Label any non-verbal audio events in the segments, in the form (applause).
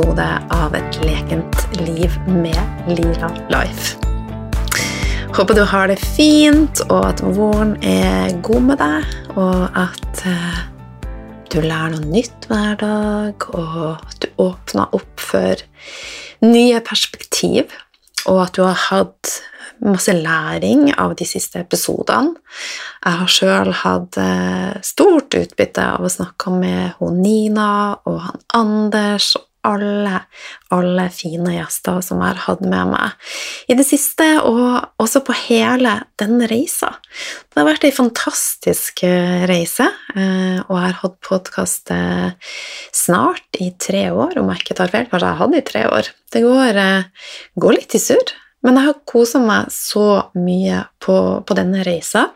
episode av Et lekent liv med Lila Life. Håper du har det fint, og at våren er god med deg, og at eh, du lærer noe nytt hver dag, og at du åpner opp for nye perspektiv, og at du har hatt masse læring av de siste episodene. Jeg har sjøl hatt eh, stort utbytte av å snakke med hun Nina og han Anders og alle, alle fine gjester som jeg har hatt med meg i det siste, og også på hele denne reisa. Det har vært ei fantastisk eh, reise, eh, og jeg har hatt podkast snart i tre år, om jeg ikke tar feil. Kanskje jeg har hatt det i tre år. Det går, går litt i surr. Men jeg har kosa meg så mye på, på, denne reisa.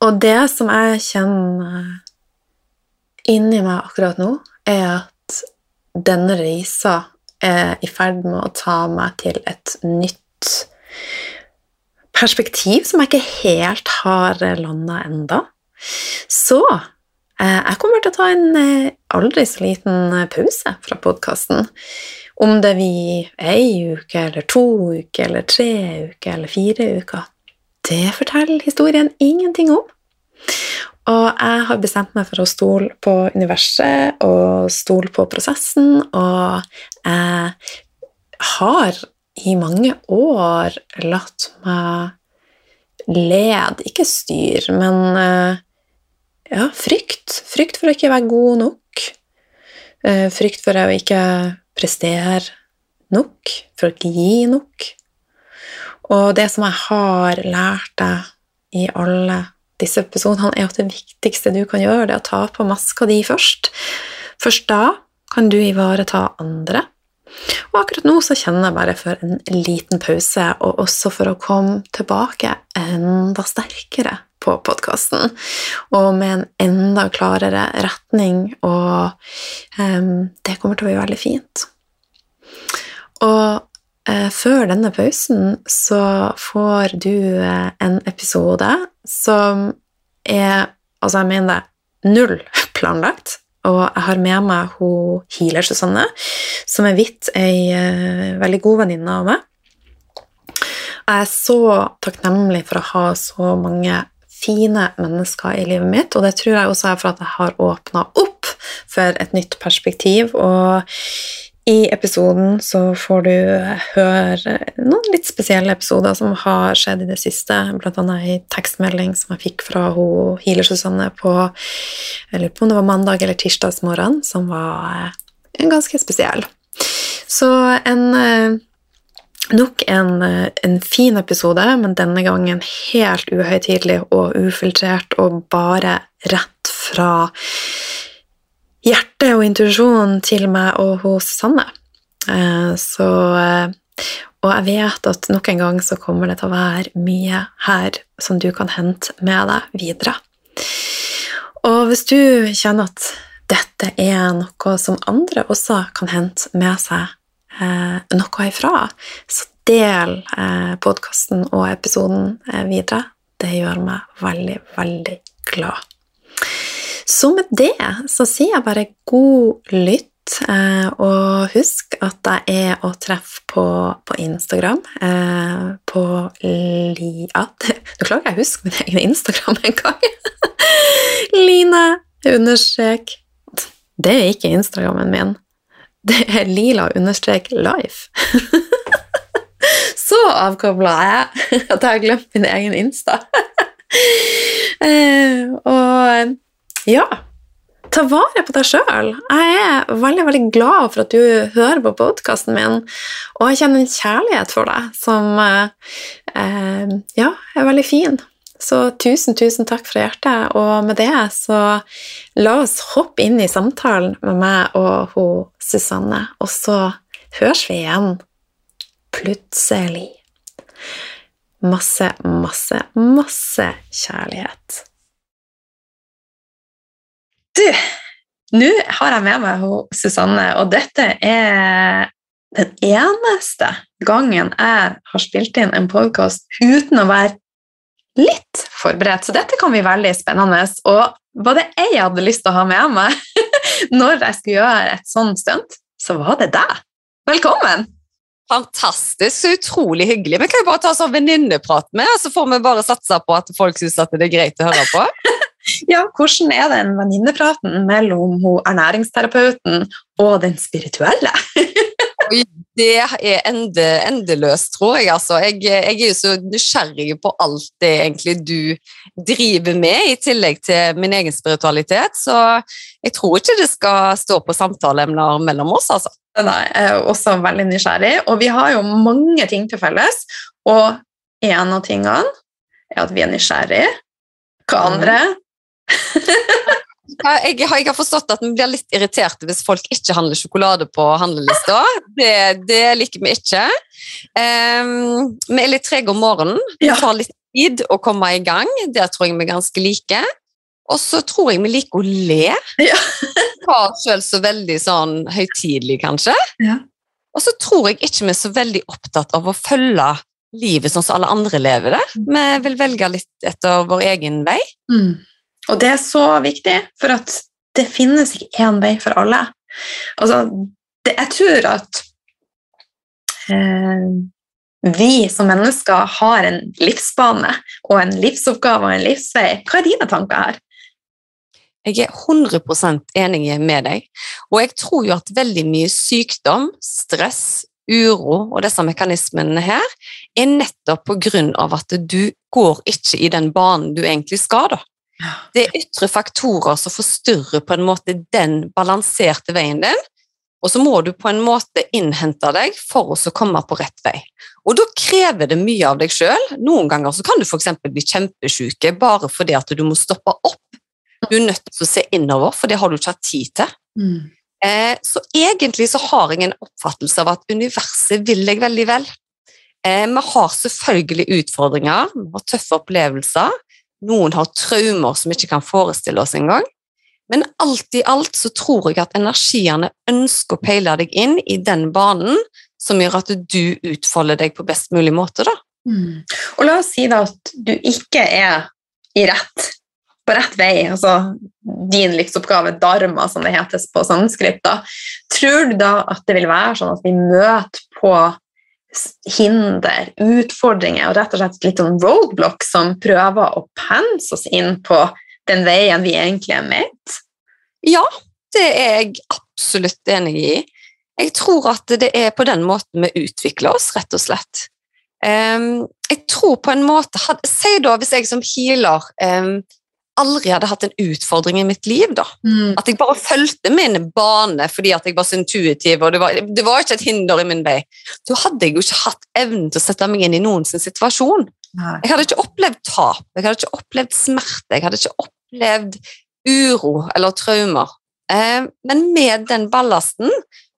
Og det som jeg kjenner inni meg akkurat nå, er at denne reisa er i ferd med å ta meg til et nytt perspektiv som jeg ikke helt har landa enda. Så eh, jeg kommer til å ta en eh, aldri så liten pause fra podkasten om det blir ei uke eller to uker eller tre uker eller fire uker, det forteller historien ingenting om. Og jeg har bestemt meg for å stole på universet og stole på prosessen, og jeg har i mange år latt meg led, ikke styr, men eh, ja, frykt. Frykt for å ikke være god nok. Eh, frykt for å ikke prestere nok, for å ikke gi nok. Og det som jeg har lært deg i alle disse episodene, er at det viktigste du kan gjøre, det er å ta på maska di først. Først da kan du ivareta andre. Og akkurat nå så kjenner jeg bare for en liten pause, og også for å komme tilbake enda sterkere på podkasten, og med en enda klarere retning, og um, det kommer til å bli veldig fint. Og før denne pausen så får du eh, en episode som er Altså, jeg mener det null (laughs) planlagt. Og jeg har med meg hun healer Susanne, som er vidt ei eh, veldig god venninne av meg. Jeg er så takknemlig for å ha så mange fine mennesker i livet mitt, og det tror jeg også er for at jeg har åpna opp for et nytt perspektiv. Og i episoden så får du høre noen litt spesielle episoder som har skjedd i det siste, annet ei tekstmelding som jeg fikk fra hun Healer-Susanne på eller på om det var mandag eller tirsdagsmorgen, som var eh, ganske spesiell. Så en eh, Nok en, eh, en fin episode, men denne gangen helt uhøytidelig og ufiltrert og bare rett fra hjertet og intuisjonen til meg og hos Sanne. Eh, så eh, Og jeg vet at nok en gang så kommer det til å være mye her som du kan hente med deg videre. Og hvis du kjenner at dette er noe som andre også kan hente med seg eh, noe ifra, så del podkasten og episoden videre. Det gjør meg veldig, veldig glad. Så med det så sier jeg bare god lytt. Eh, og husk at jeg er å treffe på, på Instagram. Eh, på Liat Nå (laughs) klarer jeg å huske min egen Instagram en gang. (laughs) Line understrek Det er ikke Instagrammen min. Det er lila understrek life. (laughs) Så avkobla jeg at jeg har glemt min egen Insta. eh, og ja, ta vare på deg sjøl. Jeg er veldig veldig glad for at du hører på podkasten min, og jeg kjenner en kjærlighet for deg som eh, ja, er veldig fin. Så tusen, tusen takk fra hjertet. Og med det så la oss hoppe inn i samtalen med meg og hun Susanne, og så høres vi igjen plutselig. Masse, masse, masse kjærlighet. Du, nå har jeg med meg Susanne, og dette er den eneste gangen jeg har spilt inn en podkast uten å være litt forberedt, så dette kan bli veldig spennende. Og var det jeg hadde lyst til å ha med meg (laughs) når jeg skulle gjøre et sånt stunt, så var det deg. Velkommen! Fantastisk, så utrolig hyggelig. Vi kan jo bare ta sånn venninneprat med, og så får vi bare satse på at folk syns det er greit å høre på. (laughs) ja, hvordan er den venninnepraten mellom ernæringsterapeuten og den spirituelle? (laughs) det er ende, endeløst, tror jeg. Altså. Jeg, jeg, er jo så nysgjerrig på alt det egentlig du driver med, i tillegg til min egen spiritualitet. Så jeg tror ikke det skal stå på samtaleemner mellom oss, altså. Nei, jeg er også veldig nysgjerrig, og vi har jo mange ting til felles. Og en av tingene er at vi er nysgjerrig. Hva mhm. andre? Jeg, jeg, har forstått at vi blir litt irriterte hvis folk ikke handler sjokolade på handlelista. Det, det liker vi ikke. Um, vi er litt trege om morgenen. Det tar litt tid å komme i gang. Der tror jeg vi er ganske like. Og så tror jeg vi liker å le. Ja. Ta oss sjøl så veldig sånn høytidelig, kanskje. Ja. Og så tror jeg ikke vi er så veldig opptatt av å følge livet sånn som alle andre lever det. Vi vil velge litt etter vår egen vei. Mm. Og det er så viktig, for at det finnes ikke én vei for alle. Altså, det, jeg tror at eh, vi som mennesker har en livsbane og en livsoppgave og en livsvei. Hva er dine tanker her? Jeg er 100% enig med deg. Og jeg tror jo at veldig mye sykdom, stress, uro og disse mekanismene her er nettopp på grunn av at du går ikke i den banen du egentlig skal. da. Det er ytre faktorer som forstyrrer på en måte den balanserte veien din, og så må du på en måte innhente deg for å komme på rett vei. Og da krever det mye av deg sjøl. Noen ganger så kan du f.eks. bli kjempesjuk bare fordi at du må stoppe opp. Du er nødt til å se innover, for det har du ikke hatt tid til. Mm. Eh, så egentlig så har jeg en oppfattelse av at universet vil deg veldig vel. Eh, vi har selvfølgelig utfordringer, vi har tøffe opplevelser, noen har traumer som vi ikke kan forestille oss engang. Men alt i alt så tror jeg at energiene ønsker å peile deg inn i den banen som gjør at du utfolder deg på best mulig måte. da. Mm. Og la oss si da at du ikke er rett, på rett vei, altså din livsoppgave, dharma, som det hetes på sanskrit. da. Tror du da at det vil være sånn at vi møter på hinder, utfordringer og rett og slett litt sånn roadblock som prøver å pense oss inn på den veien vi egentlig er ment? Ja, det er jeg absolutt enig i. Jeg tror at det er på den måten vi utvikler oss, rett og slett. Jeg tror på en måte Si da, hvis jeg som healer aldri hadde hatt en utfordring i mitt liv. da. Mm. At jeg bare fulgte min bane fordi at jeg var så intuitiv, og det var, det var, ikke et hinder i min vei. Da hadde jeg jo ikke hatt evnen til å sette meg inn i noens situasjon. Nei. Jeg hadde ikke opplevd tap, jeg hadde ikke opplevd smerte, jeg hadde ikke opplevd uro eller traumer. Eh, men med den ballasten,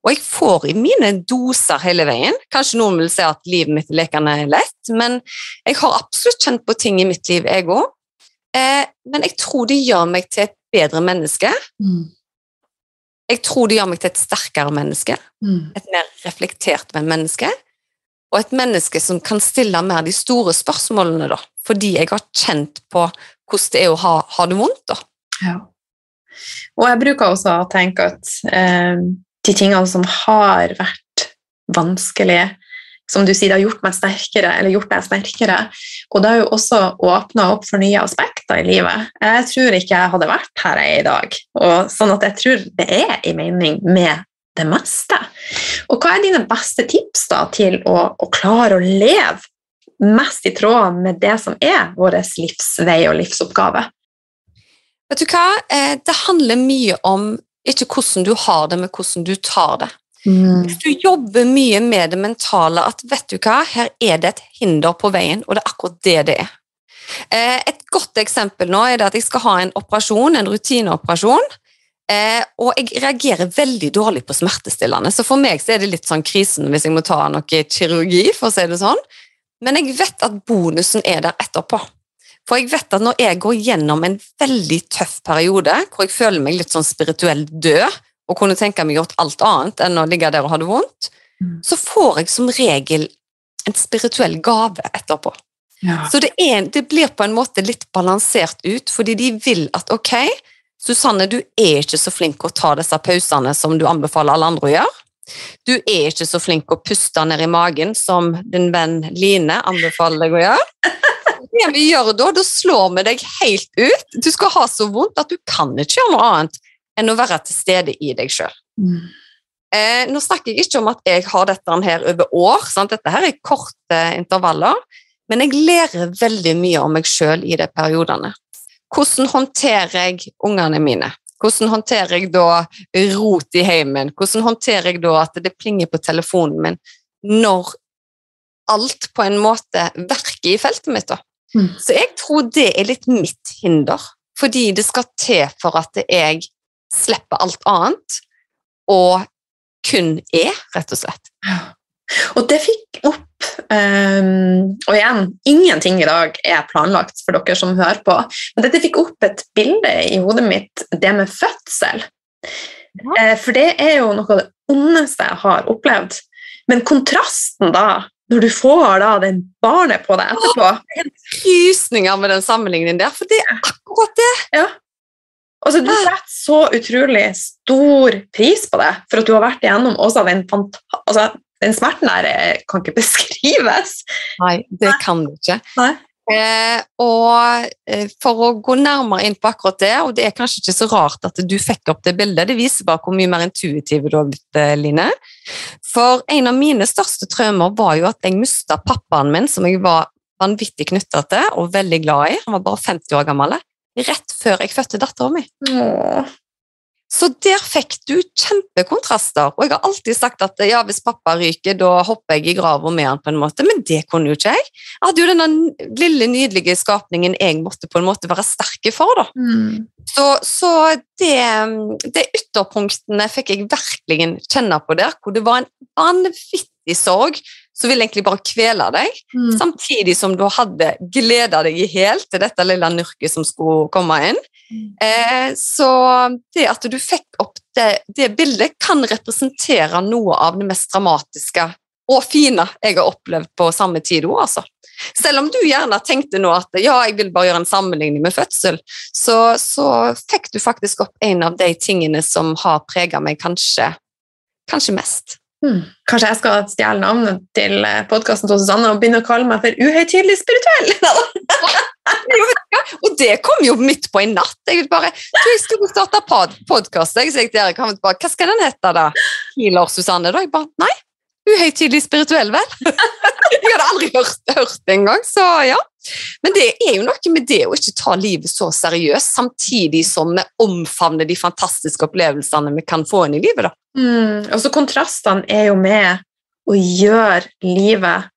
og jeg får i mine doser hele veien Kanskje noen vil si at livet mitt er lekende lett, men jeg har absolutt kjent på ting i mitt liv, jeg òg. Eh, men jeg tror det gjør meg til et bedre menneske. Mm. Jeg tror det gjør meg til et sterkere menneske, mm. et mer reflektert menneske. Og et menneske som kan stille mer de store spørsmålene, da, fordi jeg har kjent på hvordan det er å ha, ha det vondt. da. Ja. Og jeg bruker også å tenke at eh, de tingene som har vært vanskelige, som du sier, det har gjort meg sterkere, eller gjort deg sterkere. Og det har jo også åpna opp for nye aspekter i livet. Jeg tror ikke jeg hadde vært her jeg er i dag. Og sånn at jeg tror det er i mening med det meste. Og hva er dine beste tips da til å, å klare å leve mest i tråd med det som er vår livsvei og livsoppgave? Vet du hva? Eh, det handler mye om ikke hvordan du har det, men hvordan du tar det. Mm. Hvis du jobber mye med det mentale, at vet du hva, her er det et hinder på veien, og det er akkurat det det er. Eh, et godt eksempel nå er det at jeg skal ha en operasjon, en rutineoperasjon. Eh, og jeg reagerer veldig dårlig på smertestillende, så for meg så er det litt sånn krisen hvis jeg må ta noe kirurgi. for å si det sånn. Men jeg vet at bonusen er der etterpå. For jeg vet at når jeg går gjennom en veldig tøff periode, hvor jeg føler meg litt sånn spirituelt død, og kunne tenke meg gjort alt annet enn å ligge der og ha det vondt, mm. så får jeg som regel en spirituell gave etterpå. Ja. Så det, er, det blir på en måte litt balansert ut, fordi de vil at ok, Susanne, du er ikke så flink å ta disse pausene som du anbefaler alle andre å gjøre. Du er ikke så flink å puste ned i magen som din venn Line anbefaler deg å gjøre. Det vi gjør da, da slår vi deg helt ut. Du skal ha så vondt at du kan ikke gjøre noe annet enn å være til stede i deg sjøl. Mm. Eh, nå snakker jeg ikke om at jeg har dette her over år, sant? dette her er korte intervaller, men jeg lærer veldig mye om meg sjøl i de periodene. Hvordan håndterer jeg ungene mine? Hvordan håndterer jeg da rot i heimen? Hvordan håndterer jeg da at det plinger på telefonen min når alt på en måte verker i feltet mitt? da? Mm. Så jeg tror det er litt mitt hinder, fordi det skal til for at jeg slipper alt annet og kun er, rett og slett. Og det fikk opp ehm, Og igjen, ingenting i dag er planlagt for dere som hører på, men dette fikk opp et bilde i hodet mitt, det med fødsel. Ja. Eh, for det er jo noe av det ondeste jeg har opplevd. Men kontrasten da, når du får da den barnet på deg etterpå Frysninger med den sammenligningen der, for det er akkurat det. altså, Du setter så utrolig stor pris på det for at du har vært igjennom også den, fanta- altså, den smerten der kan ikke (laughs) beskrives. Nei, det kan du ikke. Nei. Eh, og eh, for å gå nærmere inn på akkurat det, og det er kanskje ikke så rart at du fikk opp det bildet, det viser bare hvor mye mer intuitiv du har blitt, eh, Line. For en av mine største traumer var jo at jeg mista pappaen min, som jeg var vanvittig knytta til og veldig glad i. Han var bare 50 år gammel. Rett før jeg fødte dattera mi. Så der fikk du kjempekontraster. Og jeg har alltid sagt at ja, hvis pappa ryker, da hopper jeg i grava med han på en måte, men det kunne jo ikke jeg. Jeg hadde jo denne lille, nydelige skapningen jeg måtte på en måte være sterke for, da. Mm. Så, så det, det ytterpunktene fikk jeg virkelig kjenne på der, hvor det var en vanvittig sorg som ville egentlig bare kvele deg, Mm. samtidig som du hadde gleda deg i hjel til dette lille nurket som skulle komme inn. Eh, så det at du fikk opp det, det bildet, kan representere noe av det mest dramatiske og fine jeg har opplevd på samme tid òg, altså. Selv om du gjerne tenkte nå at ja, jeg vil bare gjøre en sammenligning med fødsel, så, så fikk du faktisk opp en av de tingene som har prega meg kanskje, kanskje mest. Hmm. Kanskje jeg skal stjele navnet til podkasten til Susanne og begynne å kalle meg for uhøytidelig spirituell? (laughs) Og det kom jo midt på en natt. Jeg bare, du, jeg skulle starte pod podkast. Hva skal den hete, da? Healer Susanne? Da jeg bare, nei, uhøytidelig spirituell, vel? (laughs) jeg hadde aldri hørt, hørt det engang, så ja. Men det er jo noe med det å ikke ta livet så seriøst, samtidig som vi omfavner de fantastiske opplevelsene vi kan få inn i livet. da. Mm. Og så kontrastene er jo med å gjøre livet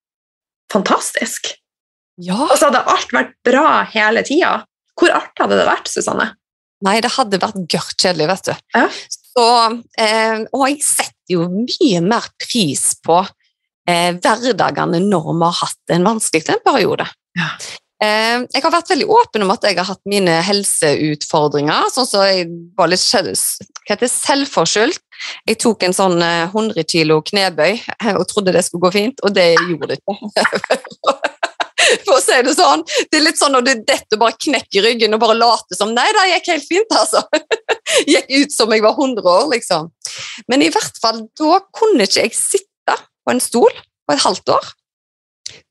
fantastisk. Ja. Altså Hadde alt vært bra hele tida, hvor artig hadde det vært, Susanne? Nei, det hadde vært gørrkjedelig, vet du. Ja. Så, eh, og jeg setter jo mye mer pris på eh, hverdagene når vi har hatt en vanskelig periode. Ja. Eh, jeg har vært veldig åpen om at jeg har hatt mine helseutfordringer, sånn så jeg var litt hva heter selvforskyldt. Jeg tok en sånn eh, 100 kilo knebøy eh, og trodde det skulle gå fint, og det gjorde det ikke. (laughs) For å si det sånn. Det er litt sånn når du detter og bare knekker ryggen og bare later som Nei, det gikk helt fint, altså. (laughs) Gikk ut som jeg var 100 år, liksom. Men i hvert fall, da kunne ikke jeg sitte på en stol på et halvt år.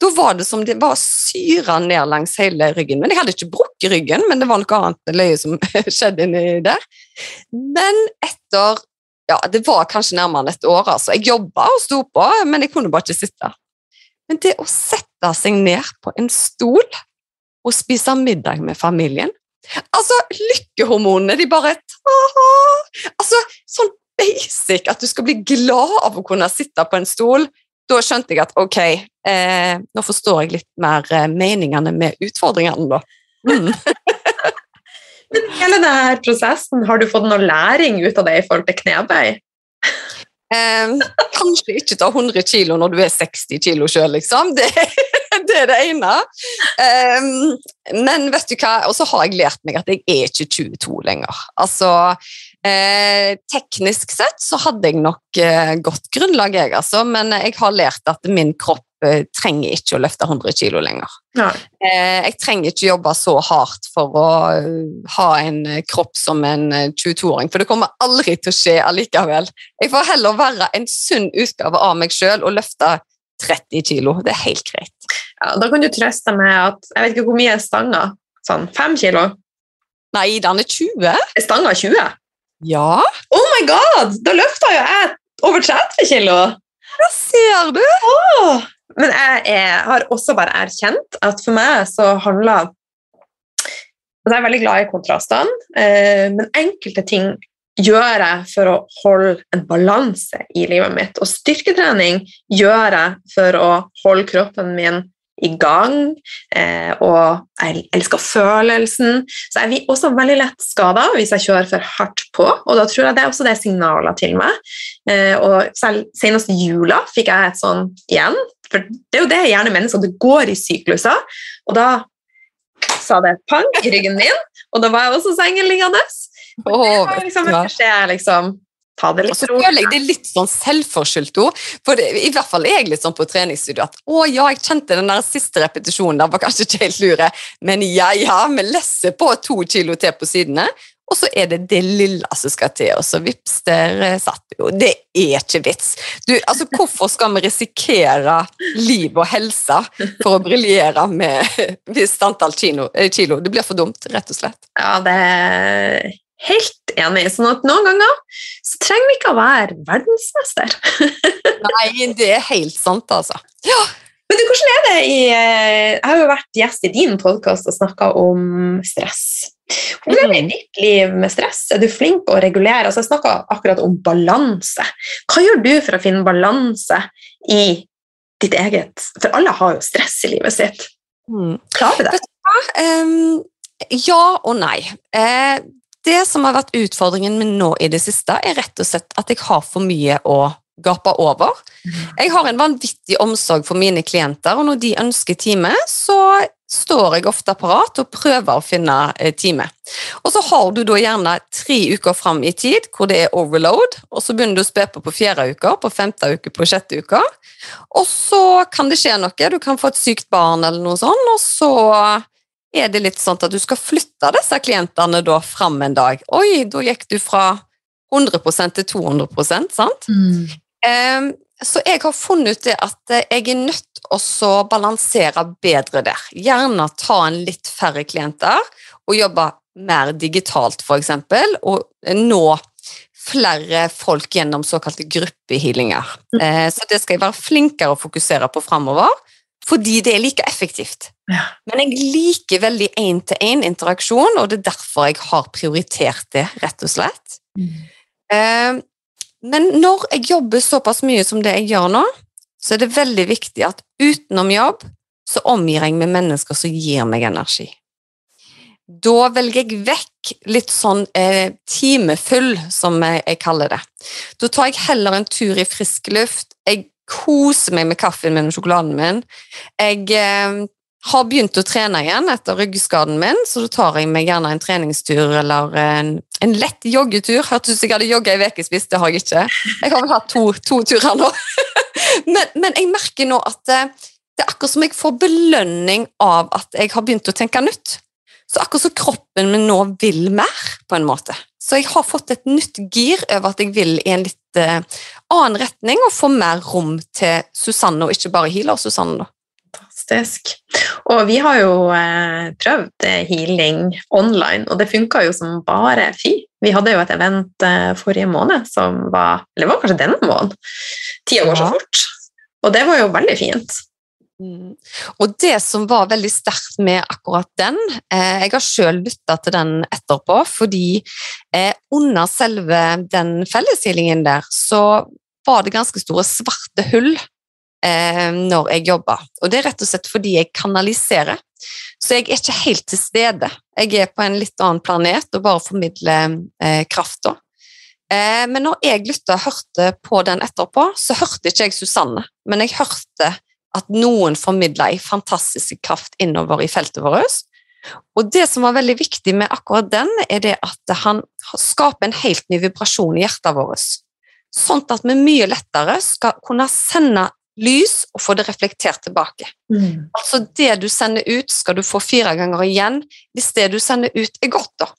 Da var det som det var syra ned langs hele ryggen. Men jeg hadde ikke brukket ryggen, men det var noe annet løye som (laughs) skjedde inni der. Men etter ja, det var kanskje nærmere et år. altså. Jeg jobba og sto på, men jeg kunne bare ikke sitte. Men det å sette seg ned på en stol og spise middag med familien Altså, lykkehormonene, de bare ta-ha. Altså, sånn basic at du skal bli glad av å kunne sitte på en stol. Da skjønte jeg at ok, eh, nå forstår jeg litt mer eh, meningene med utfordringene, da. Mm. (laughs) Men hele denne prosessen, har du fått noe læring ut av det i forhold til knebøy? Eh, kanskje ikke ta 100 kilo når du er 60 kilo sjøl, liksom. Det, (laughs) det er det ene. Eh, men vet du hva, og så har jeg lært meg at jeg er ikke 22 lenger. Altså, eh, teknisk sett så hadde jeg nok eh, godt grunnlag, jeg, altså, men jeg har lært at min kropp eh, trenger ikke å løfte 100 kilo lenger. Eh, jeg trenger ikke jobbe så hardt for å eh, ha en kropp som en eh, 22-åring, for det kommer aldri til å skje allikevel. Jeg får heller være en sunn utgave av meg sjøl og løfte 30 kilo. Det er helt greit. Ja, da kan du trøste med at Jeg vet ikke hvor mye er stanga. Sånn 5 kilo? Nei, den er 20. Er stanga 20? Ja, Oh my god! Da løfta jo jeg over 30 kilo! det ser du. Oh. Men jeg, er, har også bare erkjent at for meg så handler altså Jeg er veldig glad i kontrastene, eh, men enkelte ting gjør jeg for å holde en balanse i livet mitt. Og styrketrening gjør jeg for å holde kroppen min i gang, eh, og jeg elsker følelsen. Så jeg blir også veldig lett skada hvis jeg kjører for hardt på, og da tror jeg det er også det signaler til meg. Eh, og selv senest jula fikk jeg et sånn igjen, for det er jo det gjerne mennesker, det går i sykluser, og da sa det pang i ryggen min, og da var jeg også sengeliggende. Og Det var liksom en beskjed, liksom, ta det litt så rolig. jeg det er litt sånn selvforskyldt òg. For det, i hvert fall er jeg litt sånn på treningsstudio at å ja, jeg kjente den der siste repetisjonen den var kanskje ikke helt lure, men ja ja, vi lesser på to kilo til på sidene. Og så er det det lille som skal til, og så vips, der eh, satt jo. Det er ikke vits. Du, altså, hvorfor skal vi risikere liv og helse for å briljere med (laughs) visst antall kilo, eh, kilo? Det blir for dumt, rett og slett. Ja, det er helt enig. Sånn at noen ganger så trenger vi ikke å være verdensmester. (laughs) Nei, det er helt sant, altså. Men du, hvordan er det i eh, Jeg har jo vært gjest i din podkast og snakka om stress. Hvordan er det i Mhm. ditt liv med stress? Er du flink å regulere? Altså, jeg snakka akkurat om balanse. Hva gjør du for å finne balanse i ditt eget For alle har jo stress i livet sitt. Mm. Klarer du det? Ja og nei. Det som har vært utfordringen min nå i det siste, er rett og slett at jeg har for mye å gape over. Jeg har en vanvittig omsorg for mine klienter, og når de ønsker time, så står jeg ofte parat og prøver å finne eh, time. Og så har du da gjerne tre uker fram i tid hvor det er overload, og så begynner du å spe på på fjerde uke, på femte uke, på sjette uke. Og så kan det skje noe, du kan få et sykt barn eller noe sånt, og så er det litt sånn at du skal flytte disse klientene da fram en dag. Oi, da gikk du fra 100% til 200% sant? Ehm, så jeg har funnet ut det at eh, jeg er nødt til å balansere bedre der. Gjerne ta en litt færre klienter og jobbe mer digitalt, eksempel, og nå flere folk gjennom såkalte gruppehealinger. Eh, så det skal jeg være flinkere å fokusere på framover, fordi det er like effektivt. Ja. Men jeg liker veldig én-til-én-interaksjon, og det er derfor jeg har prioritert det, rett og slett. Mm. men når jeg jobber såpass mye som det jeg gjør nå, så er det veldig viktig at utenom jobb så omgir jeg meg mennesker som gir meg energi. Da velger jeg vekk litt sånn eh, timefull, som jeg, jeg kaller det. Da tar jeg heller en tur i frisk luft. Jeg koser meg med kaffen min og sjokoladen min. Jeg eh, har begynt å trene igjen etter ryggskaden min, så da tar jeg meg gjerne en treningstur eller en, en lett joggetur. Hørtes ut som jeg hadde jogga i ukevis, det har jeg ikke. Jeg har vel hatt to, to turer nå. (laughs) men, men jeg merker nå at det, det er akkurat som jeg får belønning av at jeg har begynt å tenke nytt. Så akkurat som kroppen min nå vil mer, på en måte. Så jeg har fått et nytt gir over at jeg vil i en litt eh, annen retning og få mer rom til Susanne, og ikke bare healer Susanne. da. Fantastisk. Og vi har jo eh, prøvd eh, healing online, og det funka jo som bare fy. Vi hadde jo et event eh, forrige måned som var Eller det var kanskje denne måneden? Tida går så fort. Og det var jo veldig fint. Mm. Og det som var veldig sterkt med akkurat den eh, Jeg har sjøl lytta til den etterpå, fordi eh, under selve den felleshealingen der, så var det ganske store svarte hull eh, når jeg jobba. Og det er rett og slett fordi jeg kanaliserer. Så jeg er ikke helt til stede. Jeg er på en litt annen planet og bare formidler eh, krafta. Eh, men når jeg lytta og hørte på den etterpå, så hørte ikke jeg Susanne, men jeg hørte at noen formidla en fantastisk kraft innover i feltet vårt. Og det som var veldig viktig med akkurat den, er det at han skaper en helt ny vibrasjon i hjertet vårt. Sånn at vi mye lettere skal kunne sende lys og få det reflektert tilbake. Mm. Altså det du sender ut, skal du få fire ganger igjen hvis det du sender ut, er godt, da.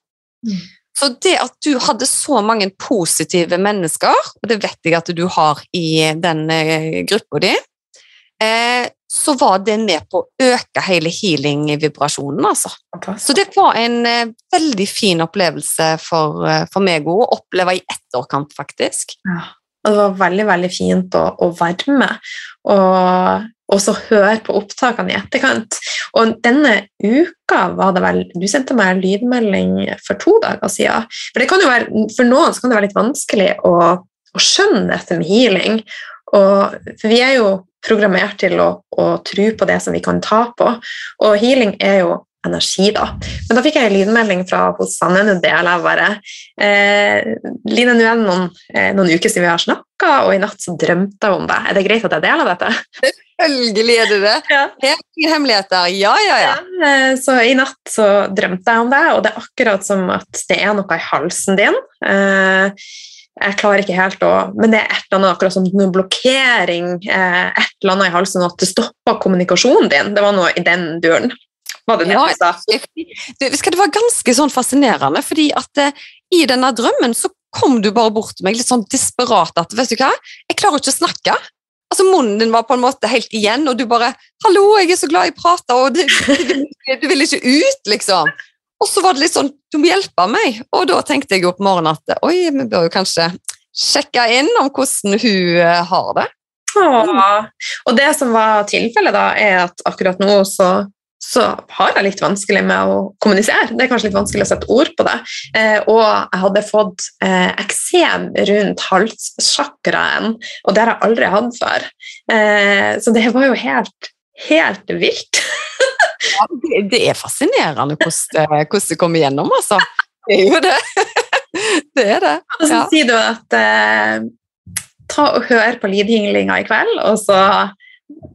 Mm. Så det at du hadde så mange positive mennesker, og det vet jeg at du har i den eh, gruppa di, eh, så var det med på å øke hele healing-vibrasjonen, altså. Så det var en eh, veldig fin opplevelse for, eh, for meg å oppleve i etterkant, faktisk. Ja. Og det var veldig, veldig fint å, å være med, og så høre på opptakene i etterkant. Og denne uka var det vel Du sendte meg en lydmelding for to dager siden. For, det kan jo være, for noen så kan det være litt vanskelig å, å skjønne dette med healing. Og, for vi er jo programmert til å, å tro på det som vi kan ta på, og healing er jo energi, da. Men da fikk jeg en lydmelding fra hos Sanne Nudel. Jeg bare eh, Line, nå er det noen, eh, noen uker siden vi har snakka, og i natt så drømte jeg om deg. Er det greit at jeg deler dette? Selvfølgelig er det det. (laughs) Ja. Helt hemmeligheter. Ja, ja, ja. Eh, Så i natt så drømte jeg om deg, og det er akkurat som at det er noe i halsen din. Eh, Jeg klarer ikke helt å Men det er et eller annet akkurat som noen blokkering, eh, et eller annet i halsen, at det stopper kommunikasjonen din. Det var noe i den duren. Var det det Ja, sa? Det, du, det var ganske sånn fascinerende, fordi at eh, i denne drømmen så kom du bare bort til meg litt sånn desperat at vet du hva, jeg klarer ikke å snakke. Altså Munnen din var på en måte helt igjen, og du bare 'Hallo, jeg er så glad i å prate', og du, du, du vil ikke ut, liksom. Og så var det litt sånn 'Du må hjelpe meg', og da tenkte jeg jo på morgenen at oi, vi bør jo kanskje sjekke inn om hvordan hun eh, har det. Åh. Og det som var tilfellet da, er at akkurat nå så, så har jeg litt vanskelig med å kommunisere. Det er kanskje litt vanskelig å sette ord på det. Eh, og jeg hadde fått eh, eksem rundt halssjakraen, og det har jeg aldri hatt før. Eh, så det var jo helt, helt vilt. Ja, det, det er fascinerende hvordan hvordan det kommer gjennom, altså. Det er jo det. (laughs) Det er det. Og så sier du at eh, ta og hør på lydhinglinga i kveld, og så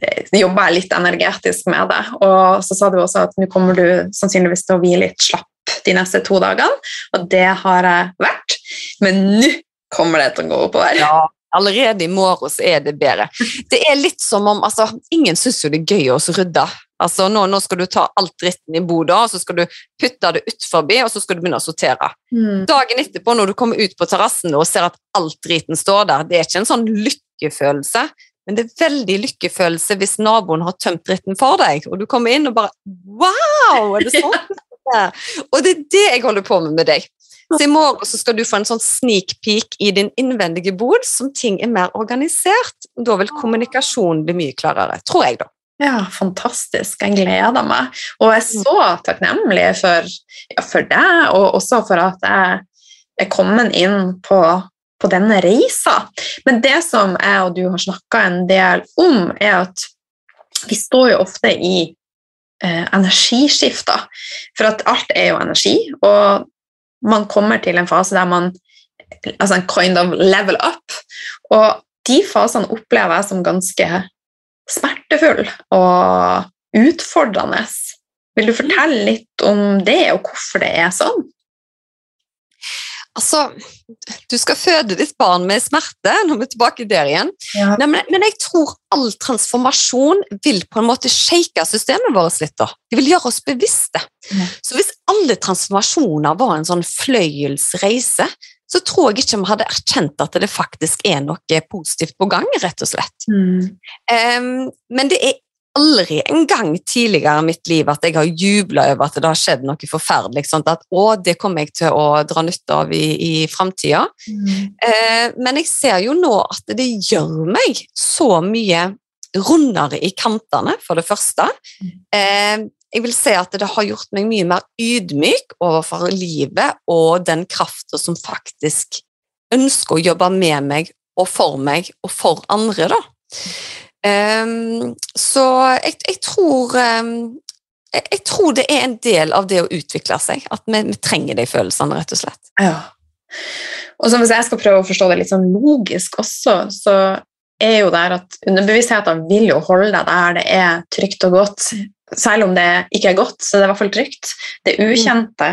eh, jobber jeg litt energetisk med det. Og så sa du også at nå kommer du sannsynligvis til å hvile litt slapp de neste to dagene, og det har jeg vært. Men nå kommer det til å gå oppover. Ja, allerede i morgen så er det bedre. Det er litt som om altså, Ingen syns jo det er gøy å rydde. Altså, nå, nå skal du ta alt dritten i boda, og så skal du putte det utfor, og så skal du begynne å sortere. Mm. Dagen etterpå, når du kommer ut på terrassen og ser at alt driten står der, det er ikke en sånn lykkefølelse, men det er veldig lykkefølelse hvis naboen har tømt dritten for deg, og du kommer inn og bare Wow! Er det sånn? er?» (laughs) og det er det jeg holder på med med deg. Så i morgen så skal du få en sånn sneak peek i din innvendige bod, som ting er mer organisert. Da vil kommunikasjonen bli mye klarere, tror jeg, da. Ja, fantastisk. Jeg gleder meg. Og jeg er så takknemlig for, ja, for deg, og også for at jeg er kommet inn på, på denne reisa. Men det som jeg og du har snakka en del om, er at vi står jo ofte i eh, energiskifter. For at alt er jo energi, og man kommer til en fase der man altså en kind of level up. Og de fasene opplever jeg som ganske smertefull og utfordrende. Vil du fortelle litt om det, og hvorfor det er sånn? Altså, du skal føde ditt barn med smerte, nå er vi tilbake der igjen. Ja. Nei, men, men jeg tror all transformasjon vil på en måte shake systemet vårt litt. da. De vil gjøre oss bevisste. Ja. Så hvis alle transformasjoner var en sånn fløyelsreise, så tror jeg ikke vi hadde erkjent at det faktisk er noe positivt på gang, rett og slett. Mm. Um, men det er aldri en gang tidligere i mitt liv at jeg har jubla over at det har skjedd noe forferdelig. Sånn at å, det kommer jeg til å dra nytte av i, i framtida. Eh, men jeg ser jo nå at det gjør meg så mye rundere i kantene, for det første. Eh, jeg vil si at det har gjort meg mye mer ydmyk overfor livet og den krafta som faktisk ønsker å jobbe med meg og for meg og for andre, da. Um, så jeg, jeg tror um, jeg, tror det er en del av det å utvikle seg, at vi, vi trenger de følelsene, rett og slett. Ja. Og så hvis jeg skal prøve å forstå det litt sånn logisk også, så er jo der at underbevisstheten vil jo holde deg der det er trygt og godt. Selv om det ikke er godt, så det er i hvert fall trygt. Det ukjente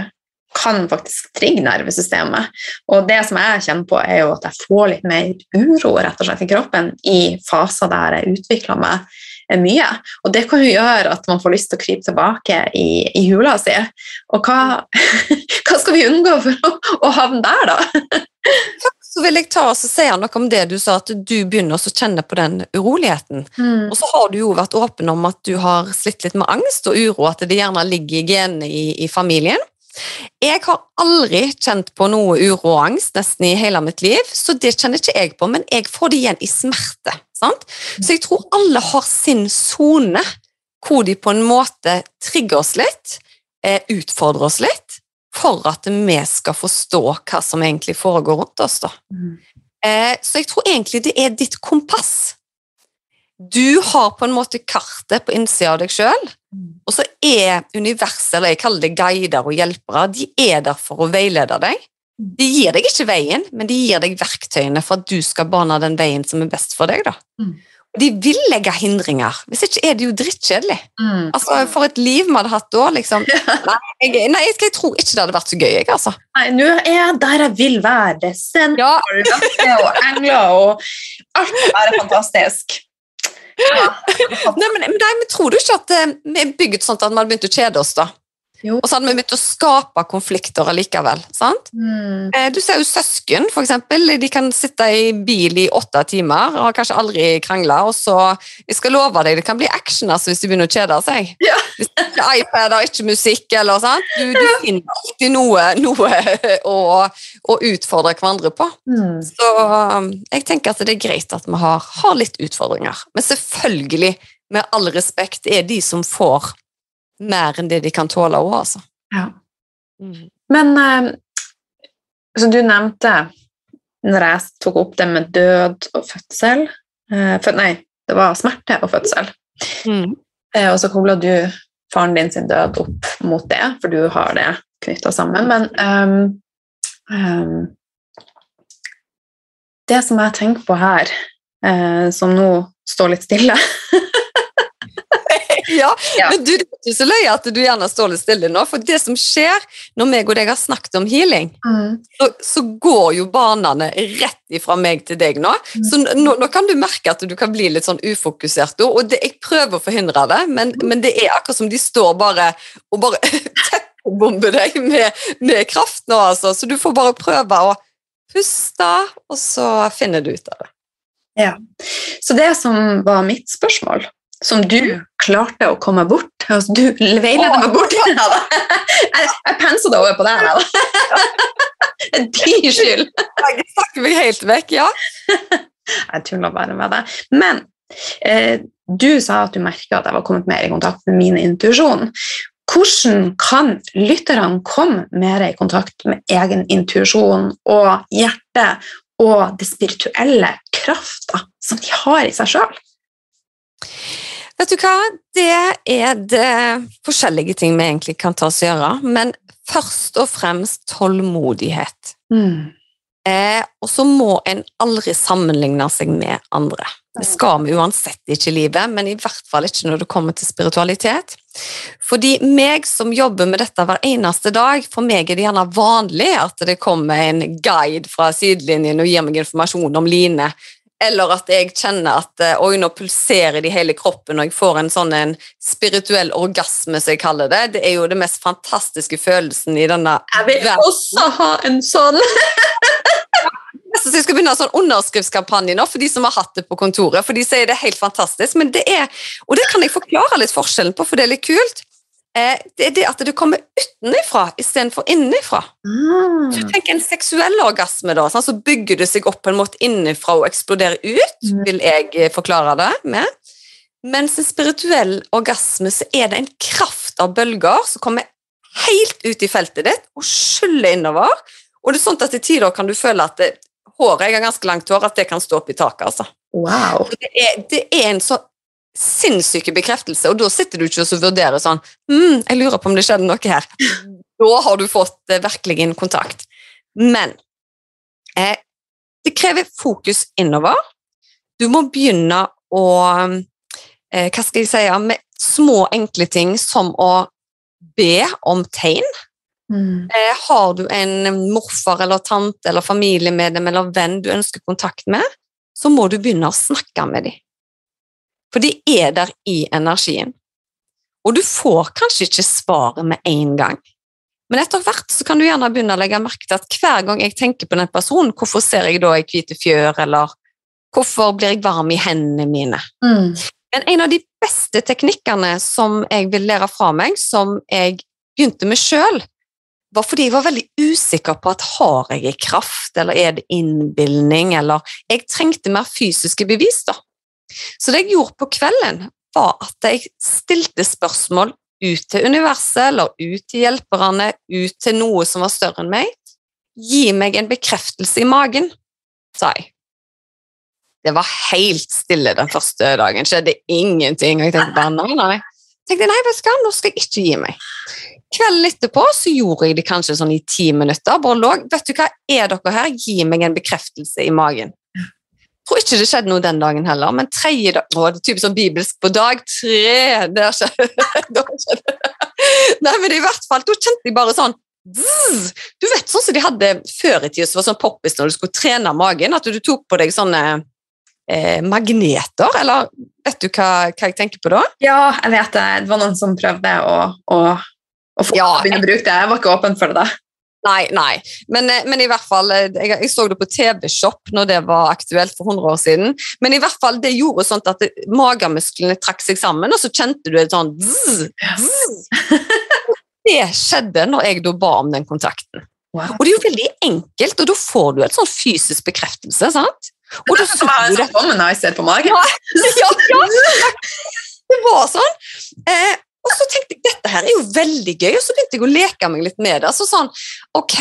kan faktisk trigge nervesystemet. Og det som jeg kjenner på, er jo at jeg får litt mer uro rett og slett i kroppen i faser der jeg utvikler meg mye. Og det kan jo gjøre at man får lyst til å krype tilbake i, i hula si. Og hva, (laughs) hva, skal vi unngå for å, å havne der, da? (laughs) så vil jeg ta og si noe om det du sa, at du begynner å kjenne på den uroligheten. Mm. Og så har du jo vært åpen om at du har slitt litt med angst og uro, at det gjerne ligger i genene i, i, familien. Jeg har aldri kjent på noe uro og angst nesten i hele mitt liv, så det kjenner ikke jeg på, men jeg får det igjen i smerte. Sant? Så jeg tror alle har sin sone hvor de på en måte trigger oss litt, eh, utfordrer oss litt, for at vi skal forstå hva som egentlig foregår rundt oss. Da. Mm. Eh, så jeg tror egentlig det er ditt kompass. Du har på en måte kartet på innsida av deg sjøl, mm. og så er universet, eller jeg kaller det guider og hjelpere, de er der for å veilede deg. Mm. De gir deg ikke veien, men de gir deg verktøyene for at du skal bane den veien som er best for deg. da. Mm de vil legge hindringer. Hvis ikke er det jo drittkjedelig. Mm. Altså, for et liv vi hadde hatt da, liksom. (laughs) Nei, jeg, nei, jeg, tror ikke det hadde vært så gøy. Jeg, altså. Nei, nå er jeg der jeg vil være. Senter ja. og engler og alt er fantastisk. Ja, (laughs) nei, men, nei, men, tror du ikke at uh, vi er bygget sånn at vi hadde begynt å kjede oss, da? Jo. Og så hadde vi begynt å skape konflikter allikevel. sant? Mm. Eh, du ser jo søsken, for eksempel. De kan sitte i bil i åtte timer og har kanskje aldri krangla. Og så Jeg skal love deg, det kan bli action altså, hvis de begynner å kjede seg. Ja. Hvis det ikke er iPad og ikke musikk, eller sant. Du, du finner alltid noe, noe (laughs) å, å, utfordre hverandre på. Mm. Så um, jeg tenker at det er greit at vi har, har litt utfordringer. Men selvfølgelig, med all respekt, er de som får mer enn det de kan tåle òg, altså. Ja. Mm. Men uh, som du nevnte når jeg tok opp det med død og fødsel uh, for, Nei, det var smerte og fødsel. Mm. Uh, og så kobla du faren din sin død opp mot det, for du har det knytta sammen. Men um, um, det som jeg tenker på her, som nå står litt stille (laughs) ja, ja, men du, er ikke så løye at du gjerne står litt stille nå, for det som skjer når meg og deg har snakket om healing, mm. så, så, går jo banene rett ifra meg til deg nå. Mm. Så nå, nå, kan du merke at du kan bli litt sånn ufokusert, og det, jeg prøver å forhindre det, men, mm. men, det er akkurat som de står bare og bare (laughs) teppebomber deg med, med kraft nå, altså. Så du får bare prøve å puste, og så finner du ut av det. Ja. Så det som var mitt spørsmål, som du mm. klarte å komme bort. Altså, du veileder meg bort. (laughs) Ja. jeg jeg pensa deg over på deg. (laughs) Det er din skyld. Jeg snakker meg helt vekk, ja. (laughs) jeg tuller bare med deg. Men eh, du sa at du merka at jeg var kommet mer i kontakt med min intuisjon. Hvordan kan lytterne komme mer i kontakt med egen intuisjon og hjerte og det spirituelle krafta som de har i seg sjøl? Vet du hva, det er det forskjellige ting vi egentlig kan ta oss og gjøre, men først og fremst tålmodighet. Mm. Eh, og så må en aldri sammenligne seg med andre. Det skal vi uansett ikke i livet, men i hvert fall ikke når det kommer til spiritualitet. Fordi meg som jobber med dette hver eneste dag, for meg er det gjerne vanlig at det kommer en guide fra sidelinjen og gir meg informasjon om Line eller at jeg kjenner at eh, oi, nå pulserer det i hele kroppen, og jeg får en sånn en spirituell orgasme, som jeg kaller det. Det er jo det mest fantastiske følelsen i denne Jeg vil verden. også ha en sånn! Så (laughs) jeg skal begynne en sånn underskriftskampanje nå for de som har hatt det på kontoret. For de sier det er helt fantastisk, men det er, og det kan jeg forklare litt forskjellen på, for det er litt kult. Eh, det er det at det kommer utenfra istedenfor innenfra. Mm. Så tenk en seksuell orgasme, da, sånn, så bygger det seg opp på en måte innenfra og eksploderer ut, mm. vil jeg eh, forklare det med. Mens en spirituell orgasme så er det en kraft av bølger som kommer helt ut i feltet ditt og skyller innover. Og det er sånn at til tider kan du føle at det, håret, jeg har ganske langt hår, at det kan stå opp i taket. altså. Wow. Det er, det er en så sinnssyke bekreftelse, og da sitter du ikke og vurderer sånn mm, 'Jeg lurer på om det skjedde noe her.' (laughs) Da har du fått eh, virkelig en kontakt. Men eh, det krever fokus innover. Du må begynne å eh, Hva skal jeg si Med små, enkle ting som å be om tegn. Mm. Eh, har du en morfar eller tante eller familiemedlem eller venn du ønsker kontakt med, så må du begynne å snakke med dem. For de er der i energien. Og du får kanskje ikke svaret med en gang. Men etter hvert så kan du gjerne begynne å legge merke til at hver gang jeg tenker på den personen, hvorfor ser jeg da ei hvite fjør, eller hvorfor blir jeg varm i hendene mine? Mm. Men en av de beste teknikkene som jeg vil lære fra meg, som jeg begynte med sjøl, var fordi jeg var veldig usikker på at har jeg kraft, eller er det innbilning, eller Jeg trengte mer fysiske bevis, da. Så det jeg gjorde på kvelden, var at jeg stilte spørsmål ut til universet, eller ut til hjelperne, ut til noe som var større enn meg. Gi meg en bekreftelse i magen, sa jeg. Det var helt stille den første dagen. Skjedde ingenting. Og jeg tenkte bare nei, nei. Jeg tenkte nei, vet du hva, nå skal jeg ikke gi meg. Kvelden etterpå så gjorde jeg det kanskje sånn i ti minutter. Bare lå, vet du hva, er dere her? Gi meg en bekreftelse i magen. Tror ikke det skjedde noe den dagen heller, men tredje dag Å, det er typisk sånn bibelsk på dag tre der skjedde, skjedd. (laughs) det. Nei, men i hvert fall, da kjente jeg bare sånn. Du vet sånn som de hadde før i tida, som var sånn poppis når du skulle trene magen, at du tok på deg sånne eh, magneter, eller vet du hva, hva jeg tenker på da? Ja, jeg vet det. Det var noen som prøvde å, å, å få Ja, begynne å bruke det. Jeg var ikke åpen for det da. Nei, nei. Men, eh, men i hvert fall, eh, jeg, jeg så det på TV-Shop når det var aktuelt for 100 år siden. Men i hvert fall, det gjorde sånn at det, magemusklene trakk seg sammen, og så kjente du et sånn zzz, zzz. Det skjedde når jeg da ba om den kontakten. Wow. Og det er jo veldig enkelt, og da får du et sånn fysisk bekreftelse, sant? Og det er sånn som å ha en sånn på magen. Ja, ja, ja. (laughs) Det var sånn. Eh, og så tenkte jeg dette her er jo veldig gøy, og så begynte jeg å leke meg litt med det. Så sånn, ok,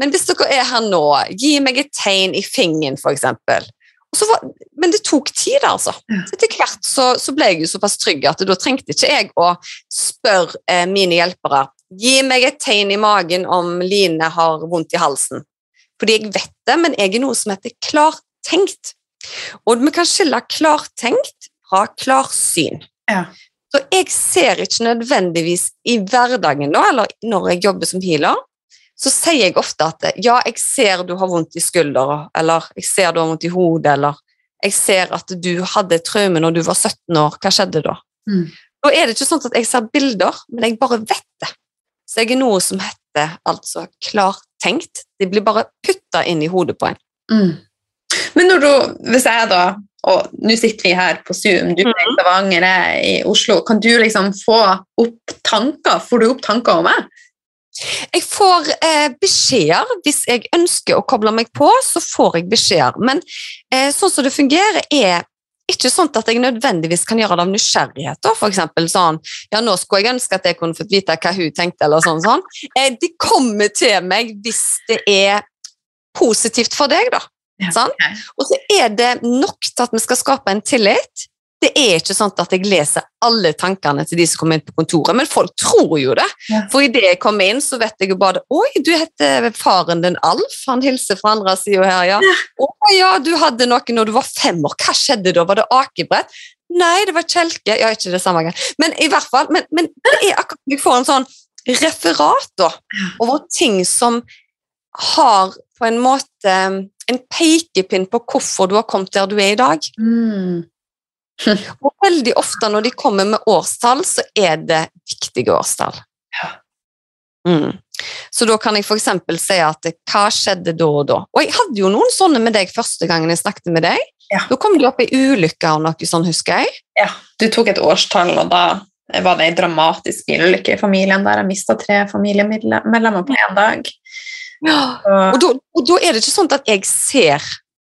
men hvis dere er her nå, gi meg et tegn i fingeren, eksempel. Var, men det tok tid, altså. Så etter hvert så, så ble jeg jo såpass trygg at da trengte ikke jeg å spørre eh, mine hjelpere gi meg et tegn i magen om Line har vondt i halsen. Fordi jeg vet det, men jeg er noe som heter klartenkt. Og vi kan skille klartenkt fra klarsyn. Ja. Så jeg ser ikke nødvendigvis i hverdagen da, eller når jeg jobber som healer, så sier jeg ofte at ja, jeg ser du har vondt i skuldra, eller jeg ser du har vondt i hodet, eller jeg ser at du hadde traume når du var 17 år, hva skjedde da? Mm. Da er det ikke sånn at jeg ser bilder, men jeg bare vet det. Så jeg er noe som heter altså klartenkt. Det blir bare putta inn i hodet på en. Mm. Men du, hvis jeg da, og nå sitter vi her på Zoom, du er i Stavanger, jeg er i Oslo, kan du liksom få opp tanker? Får du opp tanker om meg? Jeg får eh, beskjeder hvis jeg ønsker å koble meg på, så får jeg beskjeder. Men eh, sånn som det fungerer, er ikke sånn at jeg nødvendigvis kan gjøre det av nysgjerrighet. da, For eksempel sånn Ja, nå skulle jeg ønske at jeg kunne fått vite hva hun tenkte, eller sånn. sånn. Eh, de kommer til meg hvis det er positivt for deg, da. Ja, ok. Og så er det nok til at vi skal skape en tillit. Det er ikke sånn at jeg leser alle tankene til de som kommer inn på kontoret, men folk tror jo det. Ja. For idet jeg kommer inn, så vet jeg jo bare Oi, du heter faren din Alf. Han hilser fra andre sida her, ja. Å ja, du hadde noe når du var fem år. Hva skjedde da? Var det akebrett? Nei, det var kjelke. Ja, ikke det samme gang. Men i hvert fall, men, men det er akkurat som jeg får en sånn referat da, over ting som har på en måte en pekepinn på hvorfor du har kommet der du er i dag. Mm. (laughs) Og veldig ofte når de kommer med årstall, så er det viktige årstall. Ja. Mm. Så da kan jeg eksempel si at hva skjedde da og da? Og jeg hadde jo noen sånne med deg første gangen jeg snakket med deg. Ja. Da kom du opp i ulykker og noe sånn, husker jeg. Ja, du tok et årstall, og da var det en dramatisk bilulykke i familien der jeg mista tre familiemedlemmer på én dag. Og, da, og da er det ikke sånn at jeg ser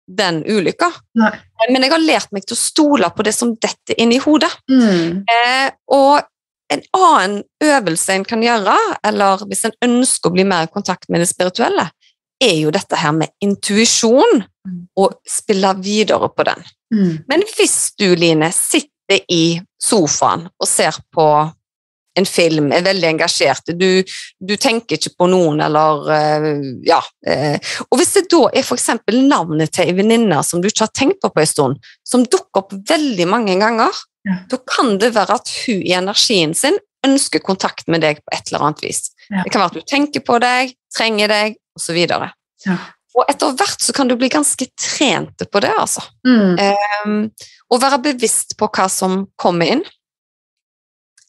den ulykka, Nei. men jeg har lært meg til å stole på det som detter inn i hodet. mm. Eh, og en annen øvelse en kan gjøre, eller hvis en ønsker å bli mer i kontakt med det spirituelle, er jo dette her med intuisjon, Mm. og spille videre på den. Mm. Men hvis du, Line, sitter i sofaen og ser på en film, er veldig engasjert, du, du tenker ikke på noen, eller eh, ja eh, Og hvis det da er f.eks. navnet til ei venninne som du ikke har tenkt på på en stund, som dukker opp veldig mange ganger, Ja. da kan det være at hun i energien sin ønsker kontakt med deg på et eller annet vis. Ja. Det kan være at hun tenker på deg, trenger deg, osv. Ja. og etter hvert så kan du bli ganske trent på det, altså. Mm. Um, og være bevisst på hva som kommer inn.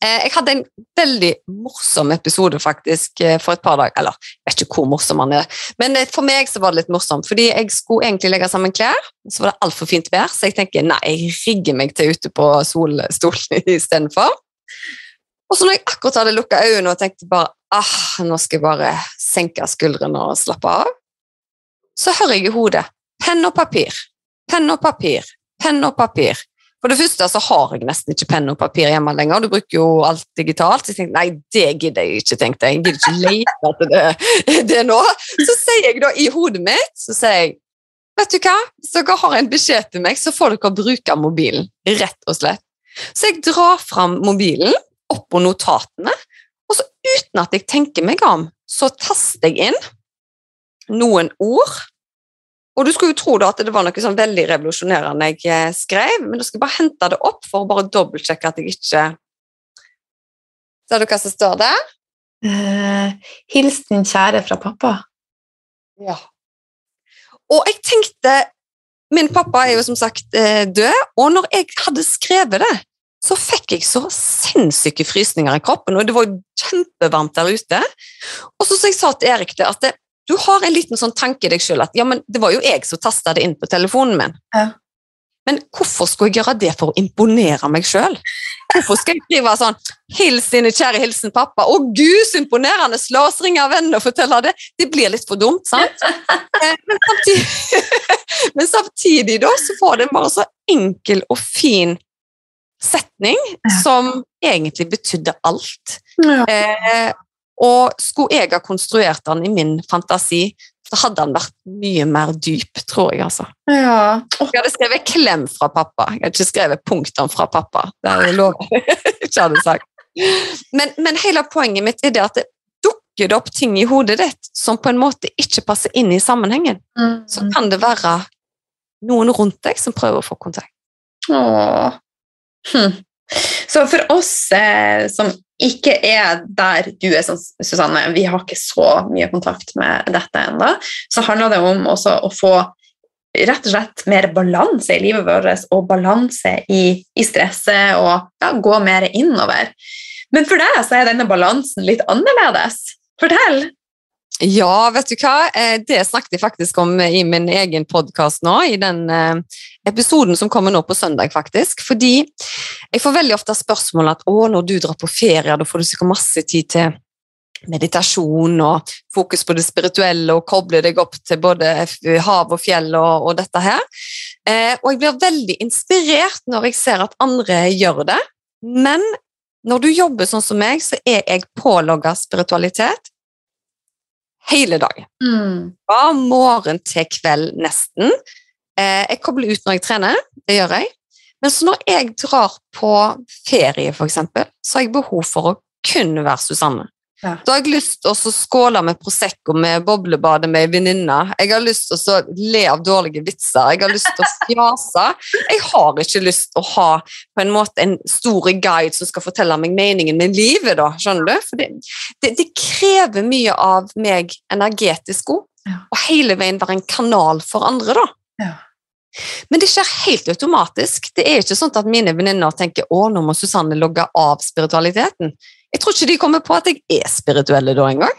Eh, jeg hadde en veldig morsom episode faktisk eh, for et par dager, eller jeg vet ikke hvor morsom han er, men eh, for meg så var det litt morsomt, fordi jeg skulle egentlig legge sammen klær, så var det altfor fint vær, så jeg tenker nei, jeg rigger meg til ute på solstolen (laughs) istedenfor. Og så når jeg akkurat hadde lukka øynene og tenkte bare ah, nå skal jeg bare senke skuldrene og slappe av, så hører jeg i hodet penn og papir, penn og papir, penn og papir. For det første så har jeg nesten ikke penn og papir hjemme lenger, du bruker jo alt digitalt. Så jeg tenkte nei, det gidder jeg ikke, tenkte jeg. Jeg gidder ikke lete etter det, det nå. Så sier jeg da i hodet mitt, så sier jeg vet du hva, hvis dere har en beskjed til meg, så får dere bruke mobilen, rett og slett. Så jeg drar fram mobilen, opp på notatene, og så uten at jeg tenker meg om, så taster jeg inn noen ord. Og du skulle jo tro da at det var noe sånn veldig revolusjonerende jeg eh, skrev, men du skal bare hente det opp for å bare dobbeltsjekke at jeg ikke Ser du hva som står der? Uh, hils din kjære fra pappa. Ja. Og jeg tenkte Min pappa er jo som sagt eh, død, og når jeg hadde skrevet det, så fikk jeg så sinnssyke frysninger i kroppen, og det var jo kjempevarmt der ute. Og så, så jeg sa til Erik det, at det, du har en liten sånn tanke i deg sjøl at ja, men det var jo jeg som tasta det inn på telefonen min. Ja. Men hvorfor skulle jeg gjøre det for å imponere meg sjøl? Hvorfor skal jeg skrive sånn 'Hils dine kjære hilsen pappa'? Å gud, så imponerende! La oss ringe venner og fortelle det. Det blir litt for dumt, sant? (laughs) Eh, Men samtidig, (laughs) men samtidig da, så var det bare så enkel og fin setning som egentlig betydde alt. Ja. Eh, og skulle jeg ha konstruert den i min fantasi, så hadde den vært mye mer dyp, tror jeg. altså. ja. Jeg hadde skrevet 'klem fra pappa'. Jeg hadde ikke skrevet 'punktum fra pappa'. Det er lov (laughs) ikke hadde sagt. Men, men hele poenget mitt er det at det dukker det opp ting i hodet ditt som på en måte ikke passer inn i sammenhengen. mm. Så kan det være noen rundt deg som prøver å få kontakt. Åh. Hm. Så for oss eh, som ikke er der du er, Susanne, vi har ikke så mye kontakt med dette ennå, så handler det om å få rett og slett mer balanse i livet vårt, og balanse i, i stresset, og ja, gå mer innover. Men for deg så er denne balansen litt annerledes. Fortell! Ja, vet du hva? Eh, Det snakket jeg faktisk om i min egen podkast nå, i den eh, episoden som kommer nå på søndag, faktisk. Fordi jeg får veldig ofte spørsmål at å, når du drar på ferie, da får du sikkert masse tid til meditasjon og fokus på det spirituelle og koble deg opp til både hav og fjell og, og dette her. Eh, og jeg blir veldig inspirert når jeg ser at andre gjør det, men når du jobber sånn som meg, så er jeg pålogga spiritualitet hele dagen. Fra morgen til kveld nesten. Eh, jeg kobler ut når jeg trener, det gjør jeg. Men så når jeg drar på ferie, for eksempel, så har jeg behov for å kun være Susanne. Ja. Da har jeg lyst til å skåle med Prosecco med boblebade med ei venninne. Jeg har lyst til å le av dårlige vitser. Jeg har lyst til å fjase. Jeg har ikke lyst til å ha på en måte en stor guide som skal fortelle meg meningen med livet. da, skjønner du? For det, det, det krever mye av meg energetisk òg. Ja. Og hele veien være en kanal for andre, da. Ja. Men det skjer helt automatisk. Det er ikke sånn at mine venninner tenker å, nå må Susanne logge av spiritualiteten. Jeg tror ikke de kommer på at jeg er spirituelle da engang.